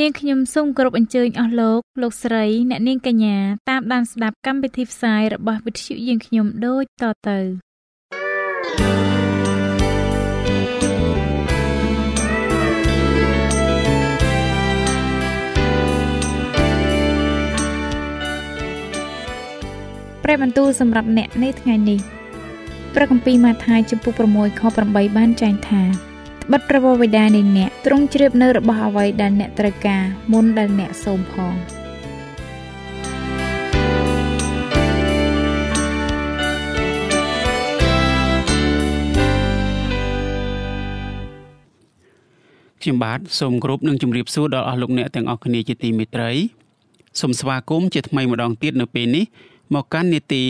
នាងខ្ញុំសូមគោរពអញ្ជើញអស់លោកលោកស្រីអ្នកនាងកញ្ញាតាមដានស្ដាប់កម្មវិធីផ្សាយរបស់វិទ្យុយើងខ្ញុំដូចតទៅព្រះបន្ទូលសម្រាប់អ្នកនៅថ្ងៃនេះព្រះគម្ពីរម៉ាថាយជំពូក6ខ8បានចែងថា បិទប្រវត្តិវិដានៃអ្នកទ្រង់ជ្រាបនៅរបស់អ្វីដែលអ្នកត្រូវការមុនដែលអ្នកសូមផងខ្ញុំបាទសូមគោរពនិងជម្រាបសួរដល់អស់លោកអ្នកទាំងអស់គ្នាជាទីមេត្រីសូមស្វាគមន៍ជាថ្មីម្ដងទៀតនៅពេលនេះមកកាន់នេតិ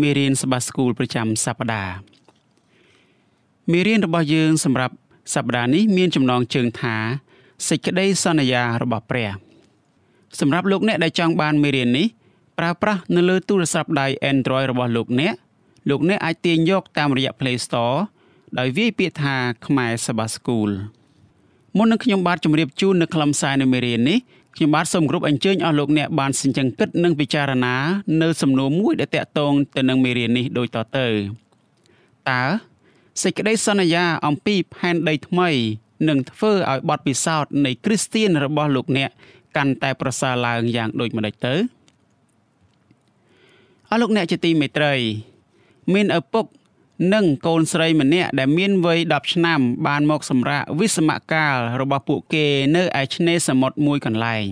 មេរៀនសបាស្គូលប្រចាំសប្ដាហ៍មេរៀនរបស់យើងសម្រាប់ សប្តាហ៍នេះមានចំណងជើងថាសេចក្តីសន្យារបស់ព្រះ សម្រាប់លោកអ្នកដែលចង់បានមេរៀននេះប្រើប្រាស់នៅលើទូរស័ព្ទដៃ Android របស់លោកអ្នកលោកអ្នកអាចទាញយកតាមរយៈ Play Store ដោយវាយពាក្យថាខ្មែរសបាស្គូលមុននឹងខ្ញុំបាទជម្រាបជូននៅខ្លឹមសារនៃមេរៀននេះខ្ញុំបាទសូមគោរពអញ្ជើញអស់លោកអ្នកបានសិញ្ចឹងគិតនិងពិចារណា នៅសំណួរមួយដែលតាក់ទងទៅនឹងមេរៀននេះដូចតទៅតើ សេចក្តីសន្យាអំពីផែនដីថ្មីនឹងធ្វើឲ្យបទពិសោធន៍នៃគ្រីស្ទៀនរបស់លោកអ្នកកាន់តែប្រសើរឡើងយ៉ាងដូចម្តេចទៅអរលោកអ្នកជាទីមេត្រី មានឪពុក និងកូនស្រីម្នាក់ដែលមានវ័យ10ឆ្នាំ បានមកសម្រាកវិស្សមកាលរបស់ពួកគេនៅឯឆ្នេរសមុទ្រមួយកន្លែង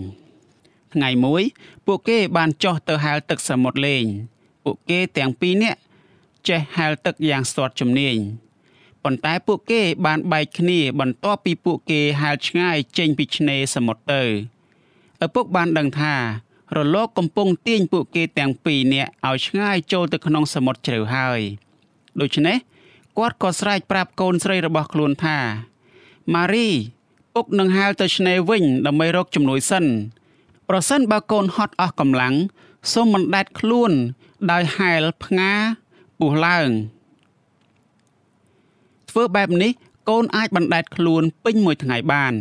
ថ្ងៃមួយ ពួកគេបានចុះទៅហែលទឹកសមុទ្រលេង ពួកគេទាំងពីរនាក់ចេះហែលទឹកយ៉ាងស្ទាត់ជំនាញ ប៉ុន្តែពួកគេបានបែកគ្នាបន្ទាប់ពីពួកគេហែលឆ្ងាយចេញពីឆ្នេរសមុទ្រទៅឪពុកបានដឹងថារលកកំពុងទាញពួកគេទាំងពីរនាក់ឲ្យឆ្ងាយចូលទៅក្នុងសមុទ្រជ្រៅហើយដូច្នេះគាត់ក៏ស្រែកប្រាប់កូនស្រីរបស់ខ្លួនថាម៉ារីពុកនឹងហែលទៅឆ្នេរវិញដើម្បីរកជំនួយសិនប្រសិនបើកូនហត់អស់កម្លាំងសូមមិនដាច់ខ្លួនដោយហែលផ្ងាពុះឡើង ធ្វើបែបនេះកូនអាចបណ្ដែតខ្លួនពេញមួយថ្ងៃបាន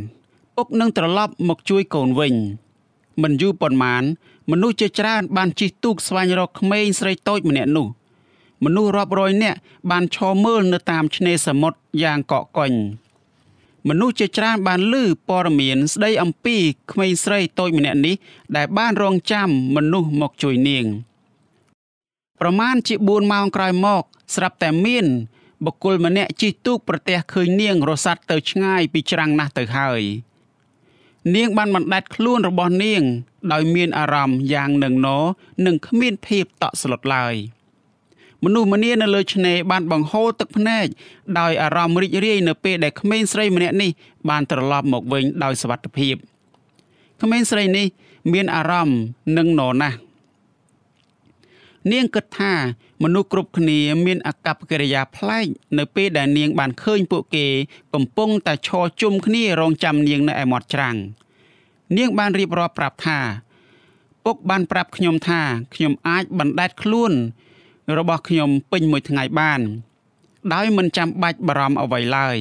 ពុកនឹងត្រឡប់មកជួយកូនវិញមិនយូរប៉ុន្មានមនុស្សជាច្រើនបានជិះទូកស្វែងរកក្មេងស្រីតូចម្នាក់នោះមនុស្សរាប់រយនាក់បានឈរមើលនៅតាមឆ្នេរសមុទ្រយ៉ាងកកកុញមនុស្សជាច្រើនបានឮព័ត៌មានស្ដីអំពីក្មេងស្រីតូចម្នាក់នេះដែលបានរងចាំមនុស្សមកជួយនាង ប្រមាណជា4ម៉ោងក្រោយមក ស្រាប់តែមាន បុគ្គលម្នាក់ជិះទូកប្រទះឃើញនាងរសាត់ទៅឆ្ងាយពីច្រាំងណាស់ទៅហើយនាងបានបណ្ដែតខ្លួនរបស់នាង ដោយមានអារម្មណ៍យ៉ាងនឹងណនិងគ្មានភាពតក់ស្លុតឡើយមនុស្សម្នានៅលើឆ្នេរបានបង្ហូរទឹកភ្នែកដោយអារម្មណ៍រីករាយនៅពេលដែលក្មេងស្រីម្នាក់នេះបានត្រឡប់មកវិញដោយសុវត្ថិភាពក្មេងស្រីនេះ មានអារម្មណ៍នឹងណណាស់ នាងគិតថាមនុស្សគ្រប់គ្នាមានអកប្បកិរិយាប្លែកនៅពេលដែលនាងបានឃើញពួកគេកំពុងតែឈរជុំគ្នារងចាំនាងនៅឯមាត់ច្រាំងនាងបានរៀបរាប់ប្រាប់ថាពុកបានប្រាប់ខ្ញុំថាខ្ញុំអាចបណ្ដែតខ្លួន របស់ខ្ញុំពេញមួយថ្ងៃបាន ដោយមិនចាំបាច់បារម្ភអ្វីឡើយ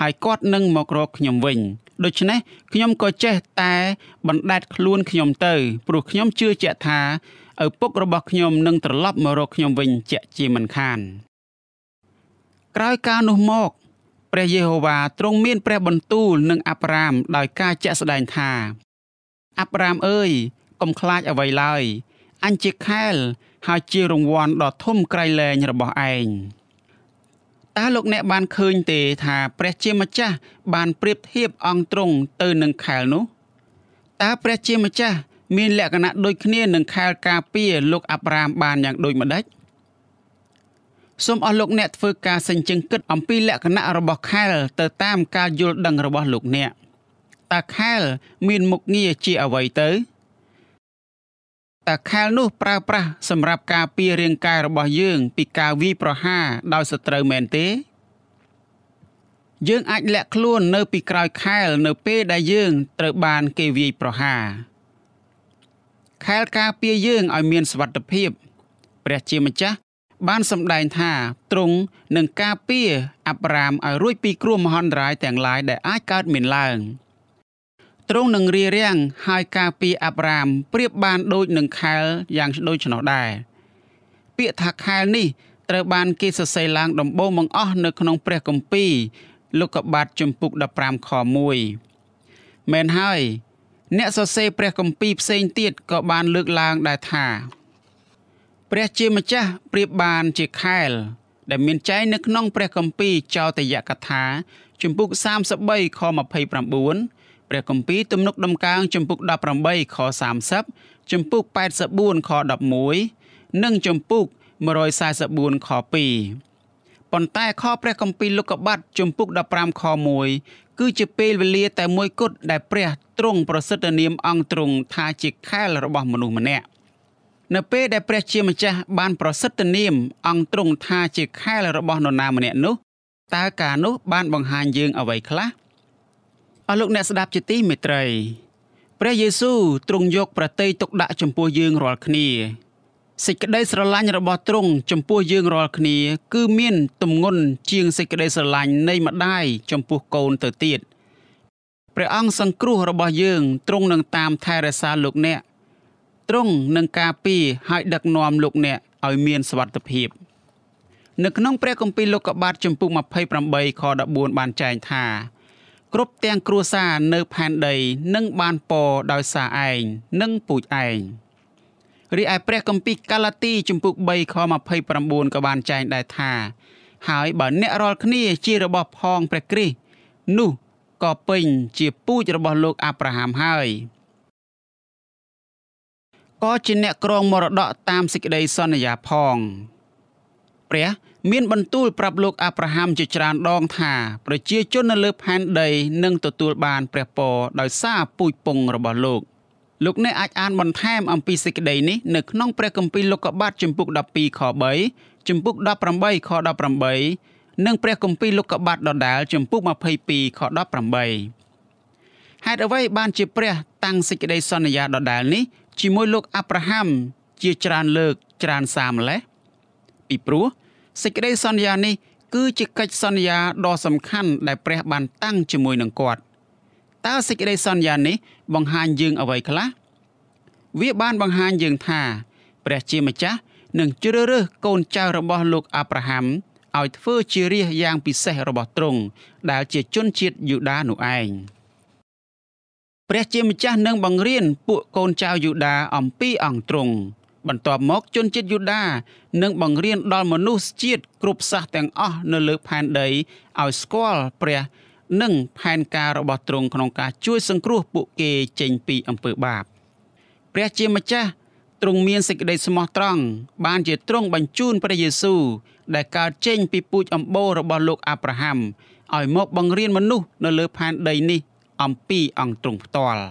ហើយគាត់នឹងមករកខ្ញុំវិញដូច្នេះខ្ញុំក៏ចេះតែបណ្ដែតខ្លួនខ្ញុំទៅព្រោះខ្ញុំជឿជាក់ថា ឪពុករបស់ខ្ញុំនឹងត្រឡប់មករកខ្ញុំវិញជាក់ជាមិនខានក្រោយការនោះមកព្រះយេហូវ៉ាទ្រង់មានព្រះបន្ទូលនឹងអាប់រ៉ាមដោយការជាក់ស្ដែងថាអាប់រ៉ាមអើយកុំខ្លាចអ្វីឡើយអញជាខែលហើយជារង្វាន់ដ៏ធំក្រៃលែងរបស់ឯងតើលោកអ្នកបានឃើញទេថាព្រះជាម្ចាស់បានប្រៀបធៀបអង្គទ្រង់ទៅនឹងខែលនោះតើព្រះជាម្ចាស់ មានលក្ខណៈដូចគ្នានឹងខែលការពារលោកអាប់រ៉ាមបានយ៉ាងដូចម្ដេចសូមអស់លោកអ្នកធ្វើការសេញជឹងគិតអំពីលក្ខណៈរបស់ខែលទៅតាមការយល់ដឹងរបស់លោកអ្នកតាខែលមានមុខងារជាអ្វីទៅតាខែលនោះប្រើប្រាស់សម្រាប់ការពាររាងកាយរបស់យើង ពីការវាយប្រហារដោយសត្រូវមែនទេយើងអាចលាក់ខ្លួននៅពីក្រោយខែលនៅពេលដែលយើងត្រូវបានគេវាយប្រហារ ខែលការពារយើងឲ្យមានសុវត្ថិភាពព្រះជាម្ចាស់បានសម្ដែងថាទ្រង់នឹងការពារអាប់រ៉ាមឲ្យរួចពីគ្រោះមហន្តរាយទាំងឡាយដែលអាចកើតមានឡើងទ្រង់នឹងរៀបរៀងឲ្យការពារអាប់រ៉ាមប្រៀបបានដូចនឹងខែលយ៉ាងដូចនោះដែរពាក្យថាខែលនេះត្រូវបានគេសរសេរឡើងដំបូងបង្អស់នៅក្នុងព្រះគម្ពីរលោកុបាទជំពូក15ខ1មែនហើយ អ្នកសរសេរព្រះគម្ពីរផ្សេងទៀតក៏បានលើកឡើងដែរថាព្រះជាម្ចាស់ប្រៀបបានជាខែល ដែលមានចែងនៅក្នុងព្រះគម្ពីរចោទយកថាជំពូក33ខ29ព្រះគម្ពីរទំនុកដំកើងជំពូក18ខ30ជំពូក84ខ11និងជំពូក144ខ2ប៉ុន្តែខព្រះគម្ពីរលោកុបាតជំពូក15ខ1 គឺជាពេលវេលាតែមួយគត់ដែលព្រះទ្រង់ប្រសិទ្ធនាមអង្គទ្រង់ថាជាខែលរបស់មនុស្សម្នាក់នៅពេលដែលព្រះជាម្ចាស់បានប្រសិទ្ធនាមអង្គទ្រង់ថាជាខែលរបស់នរណាម្នាក់នោះតើការនោះបានបង្ហាញយើងអ្វីខ្លះអស់លោកអ្នកស្ដាប់ជាទីមេត្រី ព្រះយេស៊ូវទ្រង់យកប្រតិយទុកដាក់ចំពោះយើងរាល់គ្នា សេចក្តីស្រឡាញ់របស់ទ្រង់ចំពោះយើងរាល់គ្នា គឺមានទម្ងន់ជាងសេចក្តីស្រឡាញ់នៃម្ដាយចំពោះកូនទៅទៀតព្រះអង្គសង្គ្រោះរបស់យើងទ្រង់នឹងតាមថែរក្សាលោកអ្នកទ្រង់នឹងការពារហើយដឹកនាំលោកអ្នកឲ្យមានសុវត្ថិភាពនៅក្នុងព្រះគម្ពីរលោកុបាទចំពុក28ខ14បានចែងថាគ្រប់ទាំងគ្រួសារនៅផែនដីនឹងបានពរដោយសារឯងនិងពូជឯង រីឯព្រះគម្ពីរកាឡាទីចំពុក3ខ29ក៏បានចែងដែរថាហើយបើអ្នករាល់គ្នាជារបស់ផងព្រះគ្រីស្ទនោះក៏ពេញជាពូជរបស់លោកអាប់រ៉ាហាំហើយក៏ជាអ្នកក្រងមរតកតាមសេចក្តីសន្យាផងព្រះមានបន្ទូលប្រាប់លោកអាប់រ៉ាហាំជាច្រើនដងថាប្រជាជននៅលើផែនដីនឹងទទួលបានព្រះពរដោយសារពូជពងរបស់លោក លោកអ្នកអាចអានបន្ថែមអំពីសេចក្តីនេះនៅក្នុងព្រះគម្ពីរលោកុបាទជំពូក12ខ3ជំពូក18ខ18និងព្រះគម្ពីរលោកុបាទដដាលជំពូក22ខ18ហេតុអ្វីបានជាព្រះតាំងសេចក្តីសន្យាដដាលនេះជាមួយលោកអាប់រ៉ាហាំជាច្រើនលើកច្រើនសារម្លេះពីព្រោះសេចក្តីសន្យានេះគឺជាកិច្ចសន្យាដ៏សំខាន់ដែលព្រះបានតាំងជាមួយនឹងគាត់ តើសេចក្តីសន្យានេះបង្ហាញយើងអ្វីខ្លះវាបានបង្ហាញយើងថាព្រះជាម្ចាស់នឹងជ្រើសរើសកូនចៅរបស់លោកអាប់រ៉ាហាំឲ្យធ្វើជារាជយ៉ាងពិសេសរបស់ទ្រង់ដែលជាជនជាតិយូដានោះឯងព្រះជាម្ចាស់នឹងបង្រៀនពួកកូនចៅយូដាអំពីអង្គទ្រង់បន្ទាប់មកជនជាតិយូដានឹងបង្រៀនដល់មនុស្សជាតិគ្រប់សាសទាំងអស់នៅលើផែនដីឲ្យស្គាល់ព្រះ និងផែនការរបស់ទ្រង់ក្នុងការជួយសង្គ្រោះពួកគេចេញពីអំពើបាបព្រះជាម្ចាស់ទ្រង់មានសេចក្តីស្មោះត្រង់បានជាទ្រង់បញ្ជូនព្រះយេស៊ូវដែលកើតចេញពីពូជអម្បូររបស់លោកអាប់រ៉ាហាំឲ្យមកបង្រៀនមនុស្សនៅលើផែនដីនេះអំពីអង្គទ្រង់ផ្ទាល់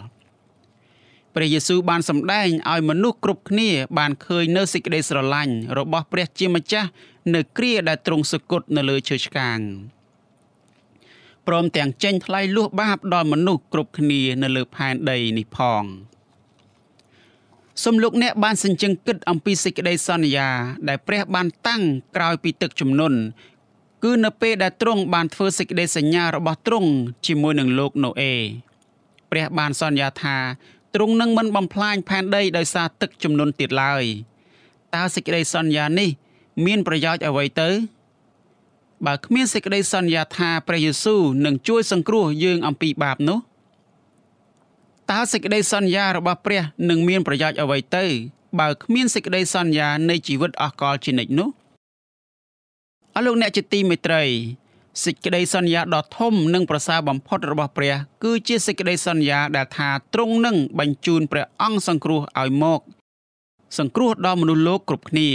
ព្រះយេស៊ូវបានសម្ដែងឲ្យមនុស្សគ្រប់គ្នាបានឃើញនៅសេចក្តីស្រឡាញ់របស់ព្រះជាម្ចាស់នៅគ្រាដែលទ្រង់សគត់នៅលើឈើឆ្កាង ព្រមទាំងចេញថ្លៃលួសបាបដល់មនុស្សគ្រប់គ្នានៅលើផែនដីនេះផងសំលោកអ្នកបានសញ្ជឹងគិតអំពីសេចក្តីសន្យា ដែលព្រះបានតាំងក្រោយពីទឹកជំនន់គឺនៅពេលដែលទ្រង់បានធ្វើសេចក្តីសញ្ញារបស់ទ្រង់ជាមួយនឹងលោកណូអេព្រះបានសន្យាថាទ្រង់នឹងមិនបំផ្លាញផែនដីដោយសារទឹកជំនន់ទៀតឡើយតើសេចក្តីសន្យានេះ មានប្រយោជន៍អ្វីទៅ បើគ្មានសេចក្តីសន្យាថាព្រះយេស៊ូវនឹងជួយសង្គ្រោះយើងអំពីបាបនោះតើសេចក្តីសន្យារបស់ព្រះនឹងមានប្រយោជន៍អ្វីទៅ បើគ្មានសេចក្តីសន្យានៃជីវិតអស់កលជានិច្ចនោះអស់លោកអ្នកជាទីមេត្រីសេចក្តីសន្យាដ៏ធំនិងប្រសើរបំផុតរបស់ព្រះ គឺជាសេចក្តីសន្យាដែលថាទ្រង់នឹងបញ្ជូនព្រះអង្គសង្គ្រោះឲ្យមក សង្គ្រោះដល់មនុស្សលោកគ្រប់គ្នា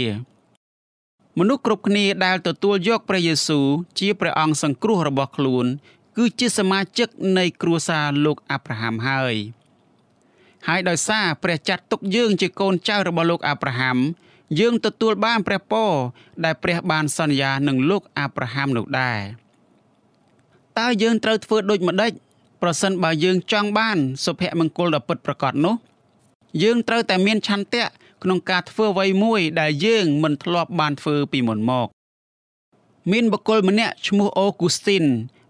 មនុស្សគ្រប់គ្នាដែលទទួលយកព្រះយេស៊ូវជាព្រះអង្គសង្គ្រោះរបស់ខ្លួន គឺជាសមាជិកនៃគ្រួសារលោកអាប់រ៉ាហាំហើយហើយដោយសារព្រះចាត់ទុកយើងជាកូនចៅរបស់លោកអាប់រ៉ាហាំយើងទទួលបានព្រះពរដែលព្រះបានសន្យានឹងលោកអាប់រ៉ាហាំនោះដែរតើយើងត្រូវធ្វើដូចម្ដេចប្រសិនបើយើងចង់បានសុភមង្គលដ៏ពិតប្រាកដនោះ យើងត្រូវតែមានឆន្ទៈ ក្នុងការធ្វើអ្វីមួយដែលយើងមិនធ្លាប់បានធ្វើពីមុនមក មានបុគ្គលម្នាក់ឈ្មោះអូគូស្ទីន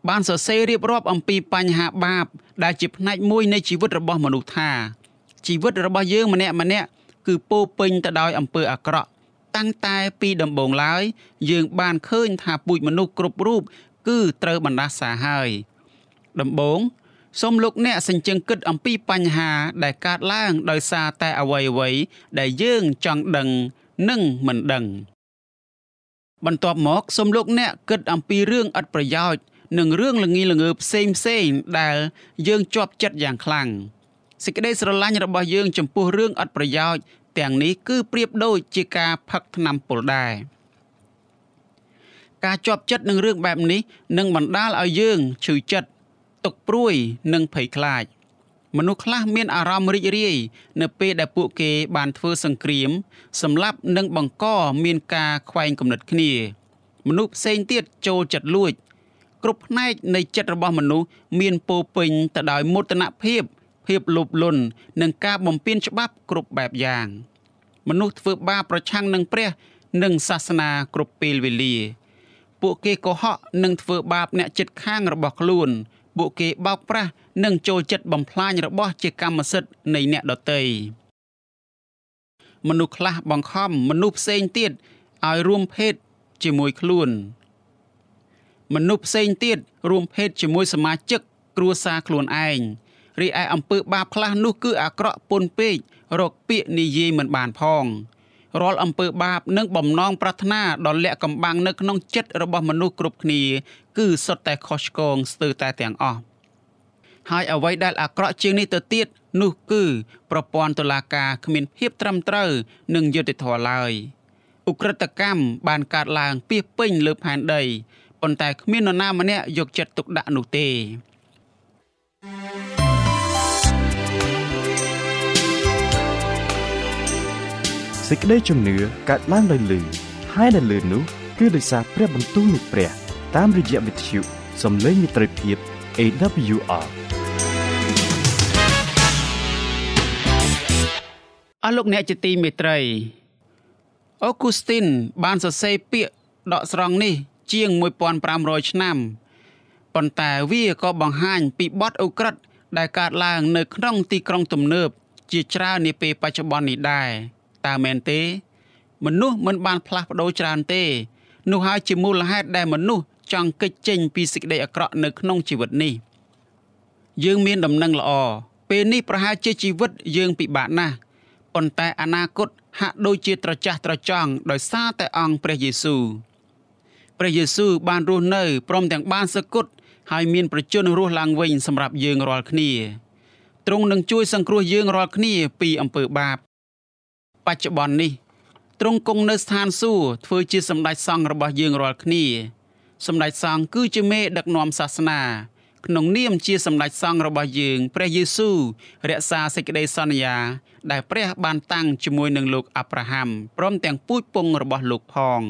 បានសរសេររៀបរាប់អំពីបញ្ហាបាប ដែលជាផ្នែកមួយនៃជីវិតរបស់មនុស្សថាជីវិតរបស់យើងម្នាក់ម្នាក់គឺពោពេញទៅដោយអំពើអាក្រក់តាំងតែពីដំបូងឡើយ យើងបានឃើញថាពូជមនុស្សគ្រប់រូបគឺត្រូវបណ្ដាសាហើយ ដំបូង សូមលោកអ្នកសញ្ជឹងគិតអំពីបញ្ហាដែលកើតឡើងដោយសារតែអ្វីអ្វីដែលយើងចង់ដឹងនិងមិនដឹង បន្ទាប់មកសូមលោកអ្នកគិតអំពីរឿងឥតប្រយោជន៍និងរឿងល្ងីល្ងើផ្សេងផ្សេងដែលយើងជាប់ចិត្តយ៉ាងខ្លាំងសេចក្តីស្រឡាញ់របស់យើងចំពោះរឿងឥតប្រយោជន៍ទាំងនេះគឺប្រៀបដូចជាការផឹកថ្នាំពុលដែរការជាប់ចិត្តនឹងរឿងបែបនេះនឹងបណ្ដាលឲ្យយើងឈឺចិត្ត ទុកព្រួយ និងភ័យខ្លាច មនុស្សខ្លះមានអារម្មណ៍រីករាយនៅពេលដែលពួកគេបានធ្វើសង្គ្រាម សម្លាប់និងបង្កមានការខ្វែងគំនិតគ្នា មនុស្សផ្សេងទៀតចូលចិត្តលួច គ្រប់ផ្នែកនៃចិត្តរបស់មនុស្សមានពោពេញទៅដោយមោទនភាពភាពលោភលន់និងការបំពានច្បាប់គ្រប់បែបយ៉ាង មនុស្សធ្វើបាបប្រឆាំងនឹងព្រះ និងសាសនាគ្រប់ពេលវេលា ពួកគេកុហកនិងធ្វើបាបអ្នកចិត្តខាងរបស់ខ្លួន ពួកគេបោកប្រាស់និងចូលចិត្តបំផ្លាញរបស់ជាកម្មសិទ្ធិនៃអ្នកដទៃមនុស្សខ្លះបង្ខំមនុស្សផ្សេងទៀតឲ្យរួមភេទជាមួយខ្លួន មនុស្សផ្សេងទៀតរួមភេទជាមួយសមាជិកគ្រួសារខ្លួនឯងរីឯអំពើបាបខ្លះនោះគឺអាក្រក់ពន់ពេករកពាក្យនិយាយមិនបានផងរាល់អំពើបាបនិងបំណងប្រាថ្នាដ៏លាក់កំបាំងនៅក្នុងចិត្តរបស់មនុស្សគ្រប់គ្នា គឺសុទ្ធតែខុសឆ្គងស្ទើរតែទាំងអស់ហើយអ្វីដែលអាក្រក់ជាងនេះទៅទៀតនោះគឺប្រព័ន្ធតុលាការគ្មានភាពត្រឹមត្រូវ និងយុត្តិធម៌ឡើយឧក្រិដ្ឋកម្មបានកើតឡើងពីពេញលើផែនដីប៉ុន្តែគ្មាននរណាម្នាក់យកចិត្តទុកដាក់នោះទេសេចក្តីជំនឿកើតឡើងដោយលឺហើយដែលលឺនោះគឺដោយសារព្រះបន្ទូលនៃព្រះ តាមរយៈវិទ្យុសំឡេងមិត្តភាព AWR អស់លោកអ្នកជាទីមេត្រីអូគូស្ទីនបានសរសេរពាក្យដកស្រង់នេះ ជាង1500ឆ្នាំប៉ុន្តែវាក៏បង្ហាញពីបទអូក្រិតដែលកើតឡើងនៅក្នុងទីក្រុងទំនើប ជាច្រើននាពេលបច្ចុប្បន្ននេះដែរតើមែនទេ មនុស្សមិនបានផ្លាស់ប្ដូរច្រើនទេនោះហើយជាមូលហេតុដែលមនុស្ស ចង់គេចចេញពីសេចក្តីអាក្រក់នៅក្នុងជីវិតនេះ យើងមានដំណឹងល្អពេលនេះប្រហែលជាជីវិតយើងពិបាកណាស់ប៉ុន្តែអនាគតហាក់ដូចជាត្រចះត្រចង់ដោយសារតែអង្គព្រះយេស៊ូវព្រះយេស៊ូវបានរស់នៅព្រមទាំងបានសគត់ហើយមានប្រជញ្ញរស់ឡើងវិញសម្រាប់យើងរាល់គ្នាទ្រង់នឹងជួយសង្គ្រោះយើងរាល់គ្នាពីអំពើបាបបច្ចុប្បន្ននេះទ្រង់គង់នៅស្ថានសួគ៌ធ្វើជាសម្ដេចសង្ឃរបស់យើងរាល់គ្នា សម្ដេចសង្ឃគឺជាមេដឹកនាំសាសនាក្នុងនាមជាសម្ដេចសង្ឃរបស់យើងព្រះយេស៊ូវរក្សាសេចក្តីសន្យា ដែលព្រះបានតាំងជាមួយនឹងលោកអាប់រ៉ាហាំព្រមទាំងពូជពងរបស់លោកផង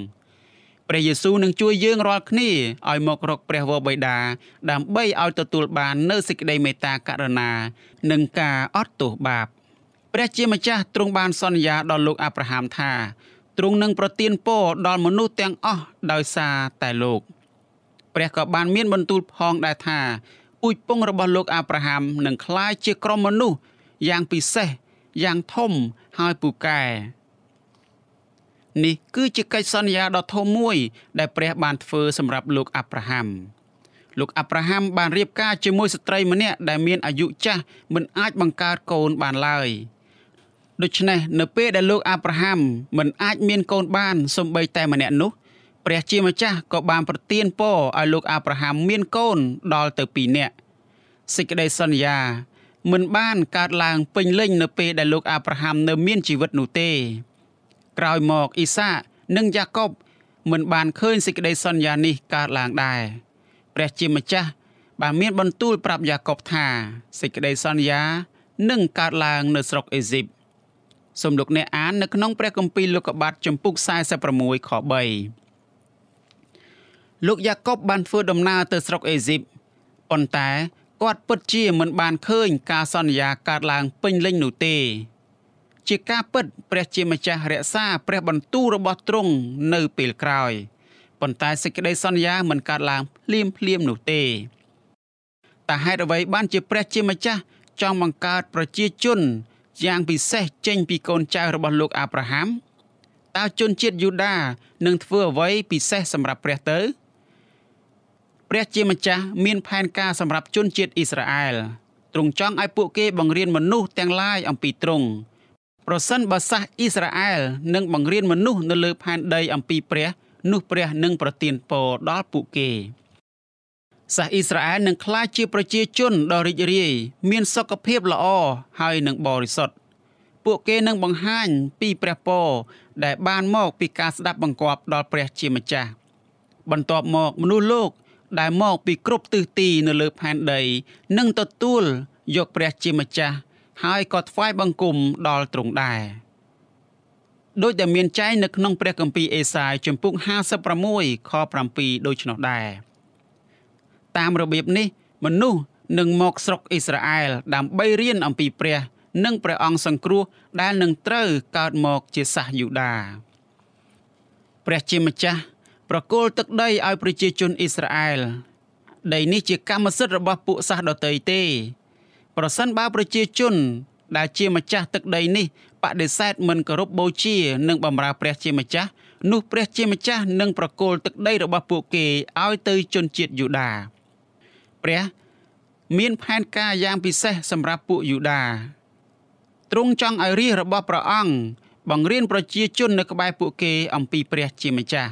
ព្រះយេស៊ូវនឹងជួយយើងរាល់គ្នាឲ្យមករកព្រះវរបិតាដើម្បីឲ្យទទួលបាននូវសេចក្តីមេត្តាករុណានិងការអត់ទោសបាបព្រះជាម្ចាស់ទ្រង់បានសន្យាដល់លោកអាប់រ៉ាហាំថាទ្រង់នឹងប្រទានពរដល់មនុស្សទាំងអស់ដោយសារតែលោក ព្រះក៏បានមានបន្ទូលផងដែរថាពូជពងរបស់លោកអាប់រ៉ាហាំនឹងក្លាយជាក្រុមមនុស្សយ៉ាងពិសេសយ៉ាងធំហើយពូកែនេះគឺជាកិច្ចសន្យាដ៏ធំមួយ ដែលព្រះបានធ្វើសម្រាប់លោកអាប់រ៉ាហាំលោកអាប់រ៉ាហាំបានរៀបការជាមួយស្ត្រីម្នាក់ដែលមានអាយុចាស់មិនអាចបង្កើតកូនបានឡើយ។ដូច្នេះនៅពេលដែលលោកអាប់រ៉ាហាំមិនអាចមានកូនបានសូម្បីតែម្នាក់នោះ ព្រះជាម្ចាស់ក៏បានប្រទានពរឲ្យលោកអាប់រ៉ាហាំមានកូនដល់ទៅ2នាក់សេចក្តីសន្យាមិនបានកើតឡើងពេញលេញនៅពេលដែលលោកអាប់រ៉ាហាំនៅមានជីវិតនោះទេ ក្រោយមកអ៊ីសានិងយ៉ាកុបមិនបានឃើញសេចក្តីសន្យានេះកើតឡើងដែរព្រះជាម្ចាស់បានមានបន្ទូលប្រាប់យ៉ាកុបថាសេចក្តីសន្យានឹងកើតឡើងនៅស្រុកអេស៊ីបសូមលោកអ្នកអាននៅក្នុងព្រះគម្ពីរលោកុបាទចំពុក46ខ3 លោកយ៉ាកុបបានធ្វើដំណើរទៅស្រុកអេស៊ីបប៉ុន្តែគាត់ពិតជាមិនបានឃើញការសន្យាកើតឡើងពេញលេញនោះទេ ជាការពិតព្រះជាម្ចាស់រក្សាព្រះបន្ទូលរបស់ទ្រង់នៅពេលក្រោយប៉ុន្តែសេចក្តីសន្យាមិនកើតឡើងភ្លាមភ្លាមនោះទេតែហេតុអ្វីបានជាព្រះជាម្ចាស់ចង់បង្កើតប្រជាជនយ៉ាងពិសេសចេញពីកូនចៅរបស់លោកអាប់រ៉ាហាំតើជនជាតិយូដានឹងធ្វើអ្វីពិសេសសម្រាប់ព្រះទៅ ព្រះជាម្ចាស់មានផែនការសម្រាប់ជនជាតិអ៊ីស្រាអែលទ្រង់ចង់ឲ្យពួកគេបង្រៀនមនុស្សទាំងឡាយអំពីទ្រង់ប្រសិនបើសាសអ៊ីស្រាអែលនឹងបង្រៀនមនុស្សនៅលើផែនដីអំពីព្រះនោះព្រះនឹងប្រទានពរដល់ពួកគេសាសអ៊ីស្រាអែលនឹងក្លាយជាប្រជាជនដ៏រីករាយមានសុខភាពល្អហើយនឹងបរិសុទ្ធពួកគេនឹងបង្ហាញពីព្រះពរដែលបានមកពីការស្ដាប់បង្គាប់ដល់ព្រះជាម្ចាស់បន្ទាប់មកមនុស្សលោក ដែលមកពីគ្រប់ទិសទីនៅលើផែនដីនឹងទទួលយកព្រះជាម្ចាស់ហើយក៏ថ្វាយបង្គំដល់ទ្រង់ដែរដោយដែលមានចែងនៅក្នុងព្រះគម្ពីរអេសាយជំពូក56ខ7ដូច្នោះដែរតាមរបៀបនេះមនុស្សនឹងមកស្រុកអ៊ីស្រាអែលដើម្បីរៀនអំពីព្រះ និងព្រះអង្គសង្គ្រោះដែលនឹងត្រូវកើតមកជាសាសយូដាព្រះជាម្ចាស់ ប្រគល់ទឹកដីឲ្យប្រជាជនអ៊ីស្រាអែលដីនេះជាកម្មសិទ្ធិរបស់ពួកសាសដទៃទេ ប្រសិនបើប្រជាជន ដែលជាម្ចាស់ទឹកដីនេះបដិសេធមិនគោរពបូជានិងបម្រើព្រះជាម្ចាស់នោះព្រះជាម្ចាស់នឹងប្រគល់ទឹកដីរបស់ពួកគេឲ្យទៅជនជាតិយូដាព្រះមានផែនការយ៉ាងពិសេសសម្រាប់ពួកយូដាទ្រង់ចង់ឲ្យរាជរបស់ព្រះអង្គបង្រៀនប្រជាជននៅក្បែរពួកគេអំពីព្រះជាម្ចាស់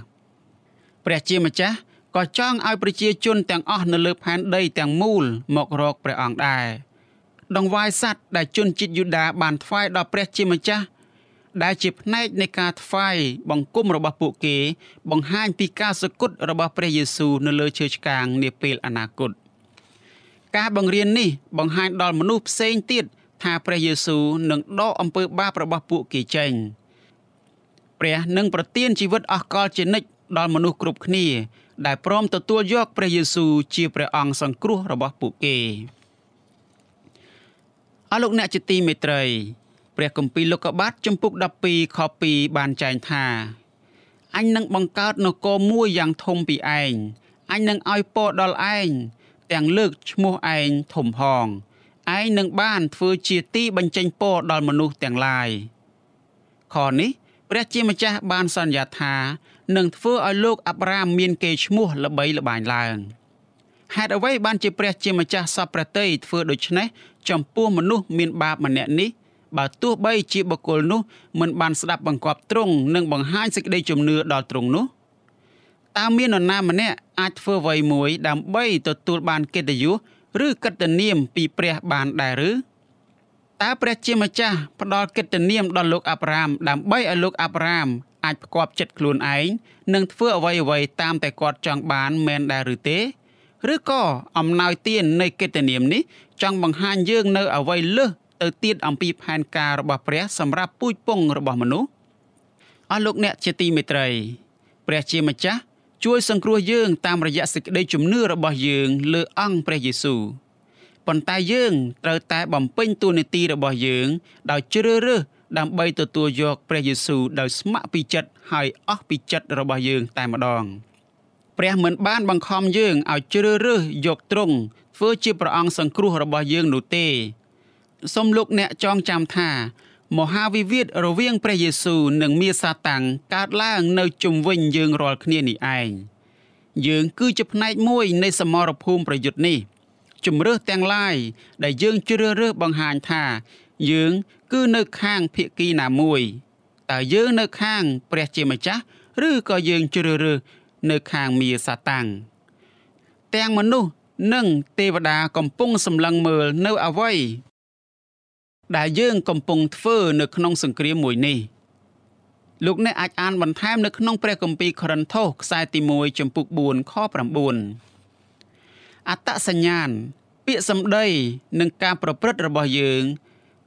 ព្រះជាម្ចាស់ក៏ចង់ឲ្យប្រជាជនទាំងអស់នៅលើផែនដីទាំងមូលមករកព្រះអង្គដែរដងវាយសัตว์ដែលជនជាតិយូដាបានថ្វាយដល់ព្រះជាម្ចាស់ដែលជាផ្នែកនៃការថ្វាយបង្គំរបស់ពួកគេ បង្ហាញពីការសគត់របស់ព្រះយេស៊ូវនៅលើឈើឆ្កាងនាពេលអនាគតការបង្រៀននេះបង្ហាញដល់មនុស្សផ្សេងទៀតថាព្រះយេស៊ូវនឹងដកអំពើបាបរបស់ពួកគេចេញព្រះនឹងប្រទានជីវិតអស់កលជានិច្ច ដល់មនុស្សគ្រប់គ្នា ដែលព្រមទទួលយកព្រះយេស៊ូវជាព្រះអង្គសង្គ្រោះរបស់ពួកគេអរលោកអ្នកជាទីមេត្រីព្រះគម្ពីរលោកុបាទចំពុក12ខ2បានចែងថាអញនឹងបង្កើតនគរមួយយ៉ាងធំពីឯងអញនឹងឲ្យពរដល់ឯងទាំងលើកឈ្មោះឯងធំហងឯងនឹងបានធ្វើជាទីបញ្ចេញពរដល់មនុស្សទាំងឡាយខនេះព្រះជាម្ចាស់បានសន្យាថា នឹងធ្វើឲ្យលោកអាប់រ៉ាមមានកេរ្តិ៍ឈ្មោះល្បីល្បាញឡើងហេតុអ្វីបានជាព្រះជាម្ចាស់សពព្រះតីធ្វើដូច្នេះចំពោះមនុស្សមានបាបម្នាក់នេះបើទោះបីជាបុគ្គលនោះមិនបានស្ដាប់បង្គាប់ទ្រង់និងបង្ហាញសេចក្តីជំនឿដល់ទ្រង់នោះតើមាននរណាម្នាក់អាចធ្វើអ្វីមួយដើម្បីទទួលបានកិត្តិយសឬកិត្តិនាមពីព្រះបានដែរឬតើព្រះជាម្ចាស់ផ្ដល់កិត្តិនាមដល់លោកអាប់រ៉ាមដើម្បីឲ្យលោកអាប់រ៉ាម អាចផ្គាប់ចិត្តខ្លួនឯងនិងធ្វើអ្វីអ្វីតាមតែគាត់ចង់បានមែនដែរឬទេឬក៏អំណោយទាននៃកិត្តិនាមនេះចង់បង្ហាញយើងនៅអ្វីលើសទៅទៀតអំពីផែនការរបស់ព្រះសម្រាប់ពូជពងរបស់មនុស្សអស់លោកអ្នកជាទីមេត្រី ព្រះជាម្ចាស់ជួយសង្គ្រោះយើងតាមរយៈសេចក្តីជំនឿរបស់យើងលើអង្គព្រះយេស៊ូវប៉ុន្តែយើងត្រូវតែបំពេញតួនាទីរបស់យើងដោយជ្រើសរើស ដើម្បីទទួលយកព្រះយេស៊ូវដោយស្ម័គ្រពីចិត្តហើយអស់ពីចិត្តរបស់យើងតែម្ដងព្រះមិនបានបង្ខំយើងឲ្យជ្រើសរើសយកទ្រង់ធ្វើជាព្រះអង្គសង្គ្រោះរបស់យើងនោះទេសូមលោកអ្នកចងចាំថាមហាវិវាទរវាងព្រះយេស៊ូវនិងមាសាតាំងកើតឡើងនៅជុំវិញយើងរាល់គ្នានេះឯងយើងគឺជាផ្នែកមួយនៃសមរភូមិប្រយុទ្ធនេះជំរឿសទាំងឡាយដែលយើងជ្រើសរើសបង្ហាញថា យើង គឺនៅខាងភៀកគីណាមួយតើយើងនៅខាង ព្រះជាម្ចាស់ឬក៏យើងជ្រើសរើសនៅខាងមាសាតាំងទាំងមនុស្សនិងទេវតាកំពុងសម្លឹងមើលនៅអ្វីដែលយើងកំពុងធ្វើនៅក្នុងសង្គ្រាមមួយនេះលោកអ្នកអាចអានបន្ថែមនៅក្នុងព្រះគម្ពីរខរិនថូសខ្សែទី1ចំពុក4ខ9អត្តសញ្ញាណពាក្យសម្ដីនិងការប្រព្រឹត្តរបស់យើង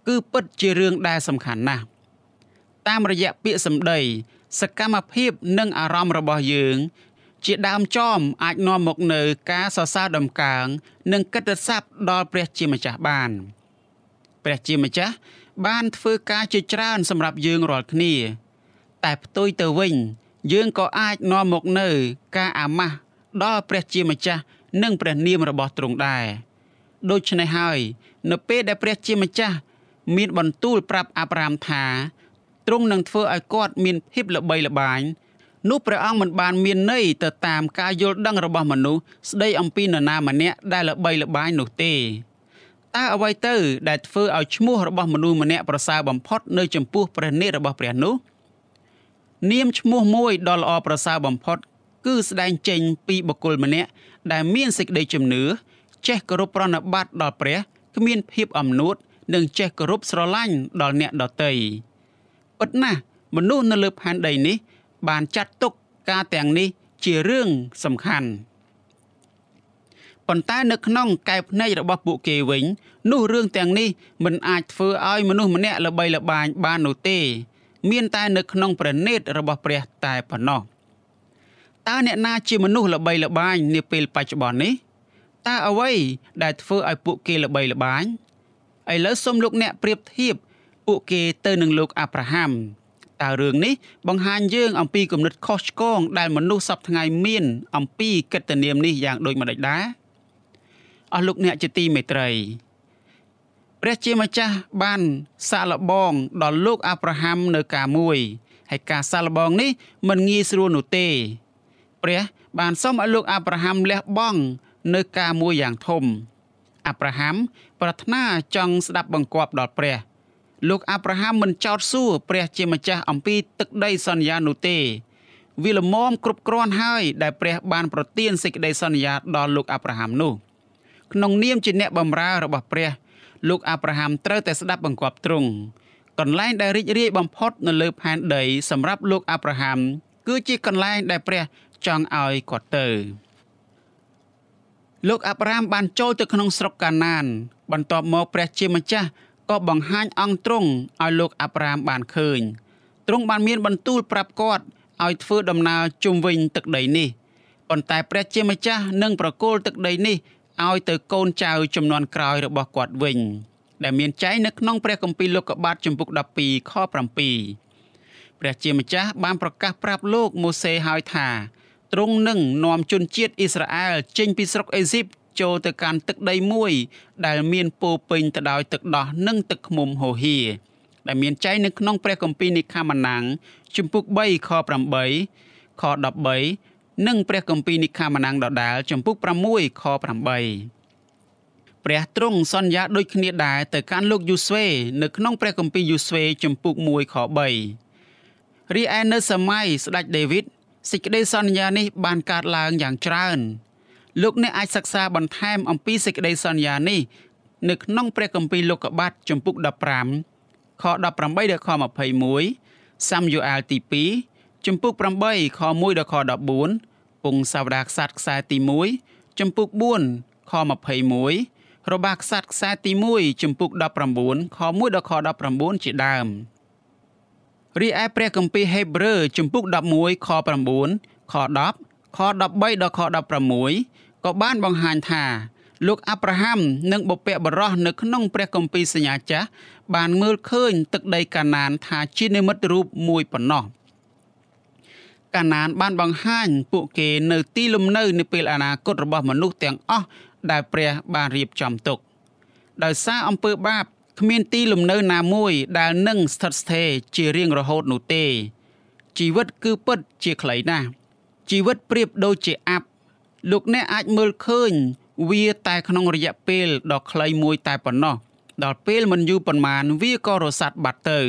គឺពិតជារឿងដែលសំខាន់ណាស់តាមរយៈពាក្យសម្ដី សកម្មភាពនិងអារម្មណ៍របស់យើង ជាដើមចំអាចនាំមកនៅការសរសើរដំកើងនិងកិត្តិស័ព្ទដល់ព្រះជាម្ចាស់បានព្រះជាម្ចាស់បានធ្វើការជាច្រើនសម្រាប់យើងរាល់គ្នា តែផ្ទុយទៅវិញ យើងក៏អាចនាំមកនៅការអាម៉ាស់ដល់ព្រះជាម្ចាស់និងព្រះនាមរបស់ទ្រង់ដែរដូច្នេះហើយ នៅពេលដែលព្រះជាម្ចាស់ មានបន្ទូលប្រាប់អាប់រ៉ាមថាទ្រង់នឹងធ្វើឲ្យគាត់មានភាពល្បីល្បាញនោះព្រះអង្គមិនបានមានន័យទៅតាមការយល់ដឹងរបស់មនុស្សស្ដីអំពីនរណាម្នាក់ដែលល្បីល្បាញនោះទេតើអ្វីទៅដែលធ្វើឲ្យឈ្មោះរបស់មនុស្សម្នាក់ប្រសើរបំផុតនៅចំពោះព្រះនេតរបស់ព្រះនោះនាមឈ្មោះមួយដ៏ល្អប្រសើរបំផុត គឺស្ដែងចេញពីបុគ្គលម្នាក់ដែលមានសេចក្តីជំនឿចេះគោរពប្រណិប័តដល់ព្រះគ្មានភាពអំនួត និងចេះគោរពស្រឡាញ់ដល់អ្នកដទៃពិតណាស់មនុស្សនៅលើផែនដីនេះ បានចាត់ទុកការទាំងនេះជារឿងសំខាន់ប៉ុន្តែនៅក្នុងកែវភ្នែករបស់ពួកគេវិញ នោះរឿងទាំងនេះមិនអាចធ្វើឲ្យមនុស្សម្នាក់ល្បីល្បាញបាននោះទេ មានតែនៅក្នុងព្រះនេតរបស់ព្រះតែប៉ុណ្ណោះតើអ្នកណាជាមនុស្សល្បីល្បាញនាពេលបច្ចុប្បន្ននេះតើអ្វីដែលធ្វើឲ្យពួកគេល្បីល្បាញ ឥឡូវសូមលោកអ្នកប្រៀបធៀបពួកគេទៅនឹងលោកអាប់រ៉ាហាំតើរឿងនេះបង្ហាញយើងអំពីគំនិតខុសឆ្គងដែលមនុស្សសពថ្ងៃមាន អំពីកិត្តិនាមនេះយ៉ាងដូចម្តេចដែរអស់លោកអ្នកជាទីមេត្រីព្រះជាម្ចាស់បានសាកល្បងដល់លោកអាប់រ៉ាហាំនៅការមួយហើយការសាកល្បងនេះមិនងាយស្រួលនោះទេ ព្រះបានសុំឲ្យលោកអាប់រ៉ាហាំលះបង់នៅការមួយយ៉ាងធំ អាប់រ៉ាហាំប្រាថ្នាចង់ស្ដាប់បង្គាប់ដល់ព្រះលោកអាប់រ៉ាហាំមិនចោទសួរព្រះជាម្ចាស់អំពីទឹកដីសន្យានោះទេវាល្មមគ្រប់គ្រាន់ហើយដែលព្រះបានប្រទានសេចក្តីសន្យាដល់លោកអាប់រ៉ាហាំនោះក្នុងនាមជាអ្នកបម្រើរបស់ព្រះលោកអាប់រ៉ាហាំត្រូវតែស្ដាប់បង្គាប់ទ្រង់កន្លែងដែលរីករាយបំផុតនៅលើផែនដីសម្រាប់លោកអាប់រ៉ាហាំគឺជាកន្លែងដែលព្រះចង់ឲ្យគាត់ទៅ លោកអាប់រ៉ាមបានចូលទៅក្នុងស្រុកកាណាន បន្ទាប់មកព្រះជាម្ចាស់ក៏បង្ហាញអង្គទ្រង់ឲ្យលោកអាប់រ៉ាមបានឃើញទ្រង់បានមានបន្ទូលប្រាប់គាត់ឲ្យធ្វើដំណើរជុំវិញទឹកដីនេះប៉ុន្តែព្រះជាម្ចាស់នឹងប្រគល់ទឹកដីនេះឲ្យទៅកូនចៅចំនួនក្រោយរបស់គាត់វិញ ដែលមានចែងនៅក្នុងព្រះគម្ពីរលោកុបាទជំពូក12ខ7ព្រះជាម្ចាស់បានប្រកាសប្រាប់លោកម៉ូសេហើយថា ទ្រង់នឹងនាំជនជាតិអ៊ីស្រាអែលចេញពីស្រុកអេស៊ីបចូលទៅកាន់ទឹកដីមួយ ដែលមានពោពេញទៅដោយទឹកដោះនិងទឹកឃ្មុំហូហៀដែលមានចែងនៅក្នុងព្រះគម្ពីរនិខាម៉ាណាំងជំពូក3ខ8ខ13និងព្រះគម្ពីរនិខាម៉ាណាំងដដាលជំពូក6ខ8ព្រះទ្រង់សន្យាដូចគ្នាដែរទៅកាន់លោកយូស្វេនៅក្នុងព្រះគម្ពីរយូស្វេជំពូក1ខ3រីឯនៅសម័យស្ដេចដេវីត សេចក្តីសន្យានេះបានកើតឡើងយ៉ាងច្រើនលោកអ្នកអាចសិក្សាបន្ថែមអំពីសេចក្តីសន្យានេះនៅក្នុងព្រះគម្ពីរលោកុបាទចំពុក15ខ18ដល់ខ21សាំយូអាលទី2ចំពុក8ខ1ដល់ខ14ពងសាវតាខ្សាត់ខ្សែទី1ចំពុក4ខ21របាខ្សាត់ខ្សែទី1ចំពុក19ខ1ដល់ខ19ជាដើម។ រីឯព្រះគម្ពីរហេព្រើរជំពូក11ខ9ខ10ខ13ដល់ខ16ក៏បានបង្ហាញថាលោកអាប់រ៉ាហាំនិងបុព្វបុរសនៅក្នុងព្រះគម្ពីរសញ្ញាចាស់បានមើលឃើញទឹកដីកាណានថាជានិមិត្តរូបមួយប៉ុណ្ណោះកាណានបានបង្ហាញពួកគេនៅទីលំនៅនាពេលអនាគតរបស់មនុស្សទាំងអស់ដែលព្រះបានរៀបចំទុកដោយសារអំពើបាប គ្មានទីលំនៅណាមួយដែលនឹងស្ថិតស្ថេរជារៀងរហូតនោះទេ ជីវិតគឺពិតជាខ្លីណាស់ជីវិតប្រៀបដូចជាអាប់លោកអ្នកអាចមើលឃើញ វាតែក្នុងរយៈពេលដ៏ខ្លីមួយតែប៉ុណ្ណោះដល់ពេលមិនយូរប៉ុន្មានវាក៏រសាត់បាត់ទៅ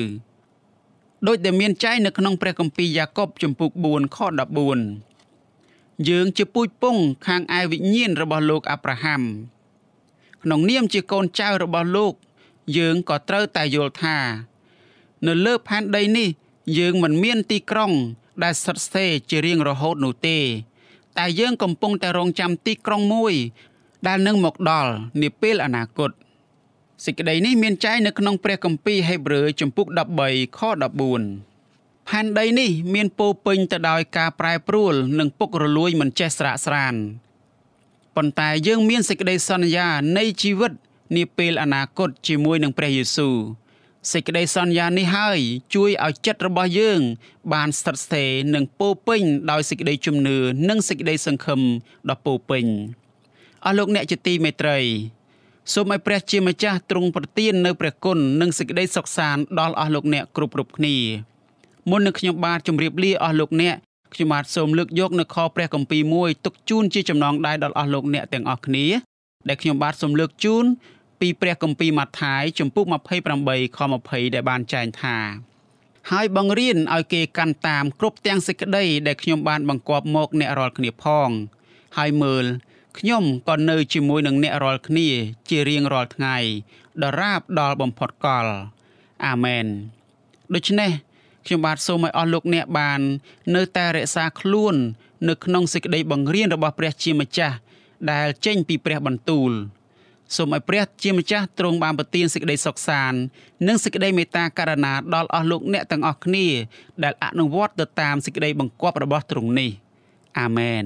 ដោយដែលមានចែងនៅក្នុងព្រះគម្ពីរយ៉ាកុបជំពូក4ខ14យើងជាពូជពងខាងឯវិញ្ញាណរបស់លោកអាប់រ៉ាហាំក្នុងនាមជាកូនចៅរបស់លោក យើងក៏ត្រូវតែយល់ថា នៅលើផែនដីនេះ យើងមិនមានទីក្រុង ដែលស្ថិតស្ថេរជារៀងរហូតនោះទេ តែយើងកំពុងតែរងចាំទីក្រុងមួយ ដែលនឹងមកដល់នាពេលអនាគតសេចក្តីនេះមានចែងនៅក្នុងព្រះគម្ពីរហេព្រើរជំពូក13ខ14ផែនដីនេះមានពោពេញទៅដោយការប្រែប្រួលនិងពុករលួយមិនចេះស្រាកស្រានប៉ុន្តែយើងមានសេចក្តីសន្យានៃជីវិត នាពេលអនាគតជាមួយនឹងព្រះយេស៊ូវសេចក្តីសន្យានេះហើយជួយឲ្យចិត្តរបស់យើង បានស្ថិតស្ថេរនិងពោពេញដោយសេចក្តីជំនឿនិងសេចក្តីសង្ឃឹមដ៏ពោពេញអស់លោកអ្នកជាទីមេត្រីសូមឲ្យព្រះជាម្ចាស់ទ្រង់ប្រទាននៅព្រះគុណនិងសេចក្តីសុខសាន្តដល់អស់លោកអ្នកគ្រប់គ្រប់គ្នាមុននឹងខ្ញុំបាទជម្រាបលាអស់លោកអ្នកខ្ញុំបាទសូមលើកយកនៅខព្រះគម្ពីរមួយទុកជូនជាចំណងដែរដល់អស់លោកអ្នកទាំងអស់គ្នាដែលខ្ញុំបាទសូមលើកជូន ពីព្រះគម្ពីរម៉ាថាយជំពូក28ខ20ដែលបានចែងថាហើយបង្រៀនឲ្យគេកាន់តាមគ្រប់ទាំងសេចក្តីដែលខ្ញុំបានបង្គាប់មកអ្នករាល់គ្នាផង ហើយមើលខ្ញុំក៏នៅជាមួយនឹងអ្នករាល់គ្នា ជារៀងរាល់ថ្ងៃដរាបដល់បំផុតកលអាមែនដូច្នេះខ្ញុំបាទសូមឲ្យអស់លោកអ្នកបាន នៅតែរក្សាខ្លួន នៅក្នុងសេចក្តីបង្រៀនរបស់ព្រះជាម្ចាស់ដែលចេញពីព្រះបន្ទូល សូមឲ្យព្រះជាម្ចាស់ទ្រង់បានប្រទានសេចក្តីសុខសាន្តនិងសេចក្តីមេត្តាករុណាដល់អស់លោកអ្នកទាំងអស់គ្នា ដែលអនុវត្តទៅតាមសេចក្តីបង្គាប់របស់ទ្រង់នេះអាមែន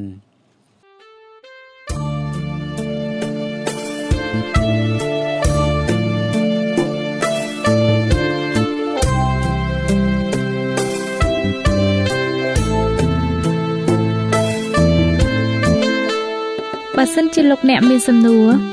បើសិនជាលោកអ្នកមានសំណួរ